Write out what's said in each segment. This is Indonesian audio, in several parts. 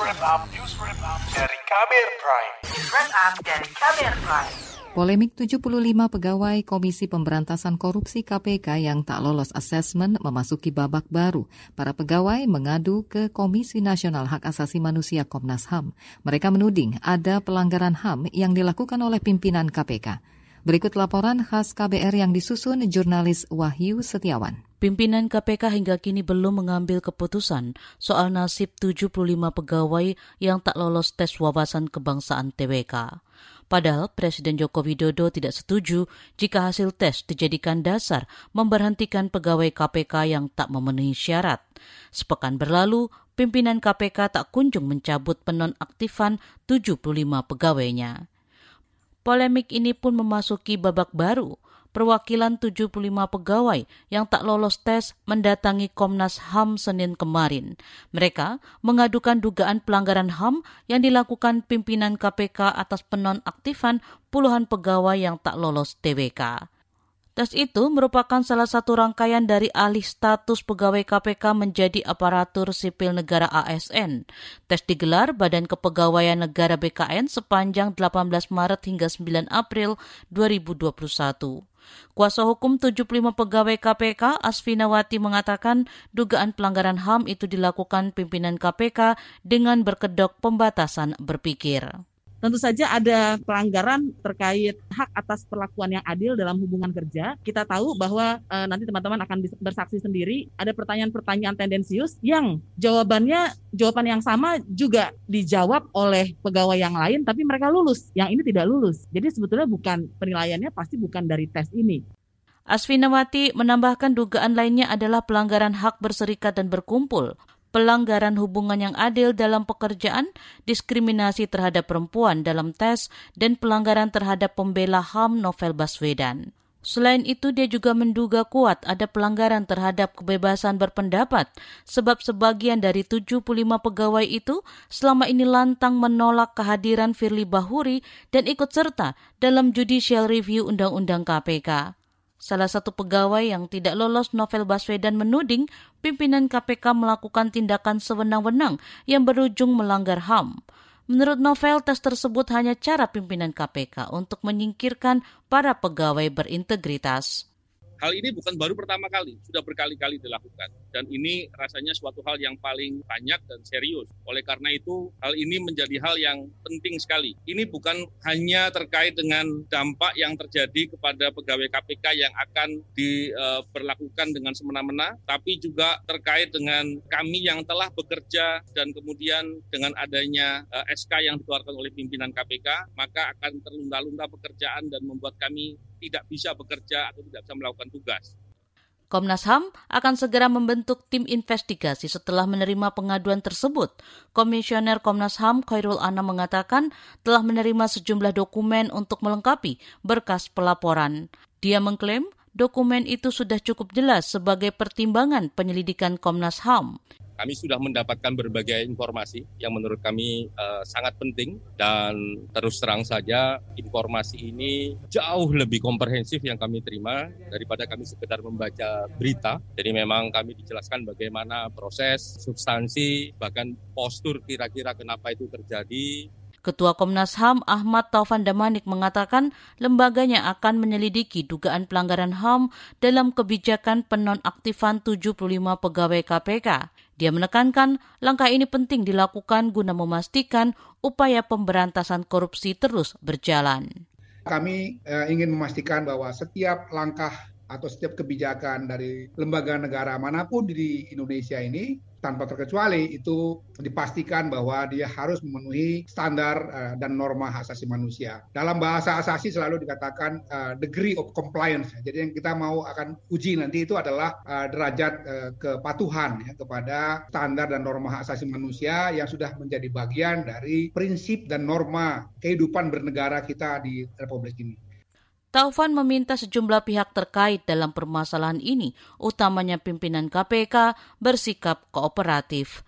wrap up, news wrap up dari Kamer Prime. News wrap up dari Kamer Prime. Polemik 75 pegawai Komisi Pemberantasan Korupsi KPK yang tak lolos asesmen memasuki babak baru. Para pegawai mengadu ke Komisi Nasional Hak Asasi Manusia Komnas HAM. Mereka menuding ada pelanggaran HAM yang dilakukan oleh pimpinan KPK. Berikut laporan khas KBR yang disusun jurnalis Wahyu Setiawan. Pimpinan KPK hingga kini belum mengambil keputusan soal nasib 75 pegawai yang tak lolos tes wawasan kebangsaan TWK. Padahal Presiden Joko Widodo tidak setuju jika hasil tes dijadikan dasar memberhentikan pegawai KPK yang tak memenuhi syarat. Sepekan berlalu, pimpinan KPK tak kunjung mencabut penonaktifan 75 pegawainya. Polemik ini pun memasuki babak baru perwakilan 75 pegawai yang tak lolos tes mendatangi Komnas HAM Senin kemarin. Mereka mengadukan dugaan pelanggaran HAM yang dilakukan pimpinan KPK atas penonaktifan puluhan pegawai yang tak lolos TWK. Tes itu merupakan salah satu rangkaian dari alih status pegawai KPK menjadi aparatur sipil negara ASN. Tes digelar Badan Kepegawaian Negara BKN sepanjang 18 Maret hingga 9 April 2021. Kuasa hukum 75 pegawai KPK, Asfinawati mengatakan dugaan pelanggaran HAM itu dilakukan pimpinan KPK dengan berkedok pembatasan berpikir. Tentu saja ada pelanggaran terkait hak atas perlakuan yang adil dalam hubungan kerja. Kita tahu bahwa e, nanti teman-teman akan bersaksi sendiri ada pertanyaan-pertanyaan tendensius yang jawabannya jawaban yang sama juga dijawab oleh pegawai yang lain tapi mereka lulus. Yang ini tidak lulus. Jadi sebetulnya bukan penilaiannya pasti bukan dari tes ini. Asfinawati menambahkan dugaan lainnya adalah pelanggaran hak berserikat dan berkumpul pelanggaran hubungan yang adil dalam pekerjaan, diskriminasi terhadap perempuan dalam tes, dan pelanggaran terhadap pembela HAM Novel Baswedan. Selain itu, dia juga menduga kuat ada pelanggaran terhadap kebebasan berpendapat, sebab sebagian dari 75 pegawai itu selama ini lantang menolak kehadiran Firly Bahuri dan ikut serta dalam judicial review Undang-Undang KPK. Salah satu pegawai yang tidak lolos Novel Baswedan menuding pimpinan KPK melakukan tindakan sewenang-wenang yang berujung melanggar HAM. Menurut Novel, tes tersebut hanya cara pimpinan KPK untuk menyingkirkan para pegawai berintegritas. Hal ini bukan baru pertama kali, sudah berkali-kali dilakukan. Dan ini rasanya suatu hal yang paling banyak dan serius. Oleh karena itu, hal ini menjadi hal yang penting sekali. Ini bukan hanya terkait dengan dampak yang terjadi kepada pegawai KPK yang akan diberlakukan dengan semena-mena, tapi juga terkait dengan kami yang telah bekerja dan kemudian dengan adanya eh, SK yang dikeluarkan oleh pimpinan KPK, maka akan terlunda-lunda pekerjaan dan membuat kami tidak bisa bekerja atau tidak bisa melakukan tugas. Komnas HAM akan segera membentuk tim investigasi setelah menerima pengaduan tersebut. Komisioner Komnas HAM Khairul Anam mengatakan telah menerima sejumlah dokumen untuk melengkapi berkas pelaporan. Dia mengklaim dokumen itu sudah cukup jelas sebagai pertimbangan penyelidikan Komnas HAM. Kami sudah mendapatkan berbagai informasi yang menurut kami uh, sangat penting dan terus terang saja informasi ini jauh lebih komprehensif yang kami terima daripada kami sekedar membaca berita. Jadi memang kami dijelaskan bagaimana proses, substansi, bahkan postur kira-kira kenapa itu terjadi, Ketua Komnas HAM Ahmad Taufan Damanik mengatakan lembaganya akan menyelidiki dugaan pelanggaran HAM dalam kebijakan penonaktifan 75 pegawai KPK. Dia menekankan langkah ini penting dilakukan guna memastikan upaya pemberantasan korupsi terus berjalan. Kami eh, ingin memastikan bahwa setiap langkah atau setiap kebijakan dari lembaga negara mana pun di Indonesia ini tanpa terkecuali itu dipastikan bahwa dia harus memenuhi standar uh, dan norma hak asasi manusia. Dalam bahasa asasi selalu dikatakan uh, degree of compliance. Jadi yang kita mau akan uji nanti itu adalah uh, derajat uh, kepatuhan ya, kepada standar dan norma hak asasi manusia yang sudah menjadi bagian dari prinsip dan norma kehidupan bernegara kita di Republik ini. Taufan meminta sejumlah pihak terkait dalam permasalahan ini, utamanya pimpinan KPK, bersikap kooperatif.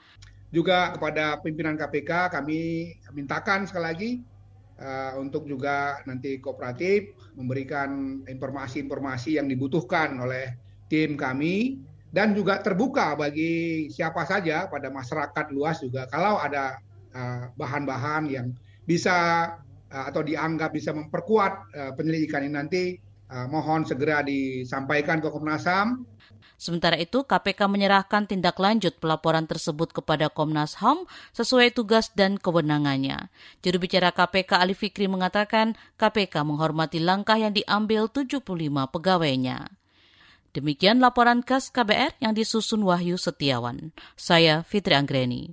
Juga kepada pimpinan KPK kami mintakan sekali lagi uh, untuk juga nanti kooperatif memberikan informasi-informasi yang dibutuhkan oleh tim kami dan juga terbuka bagi siapa saja pada masyarakat luas juga kalau ada bahan-bahan yang bisa atau dianggap bisa memperkuat penyelidikan ini nanti mohon segera disampaikan ke Komnas HAM Sementara itu, KPK menyerahkan tindak lanjut pelaporan tersebut kepada Komnas HAM sesuai tugas dan kewenangannya. Juru bicara KPK Ali Fikri mengatakan KPK menghormati langkah yang diambil 75 pegawainya. Demikian laporan khas KBR yang disusun Wahyu Setiawan. Saya Fitri Anggreni.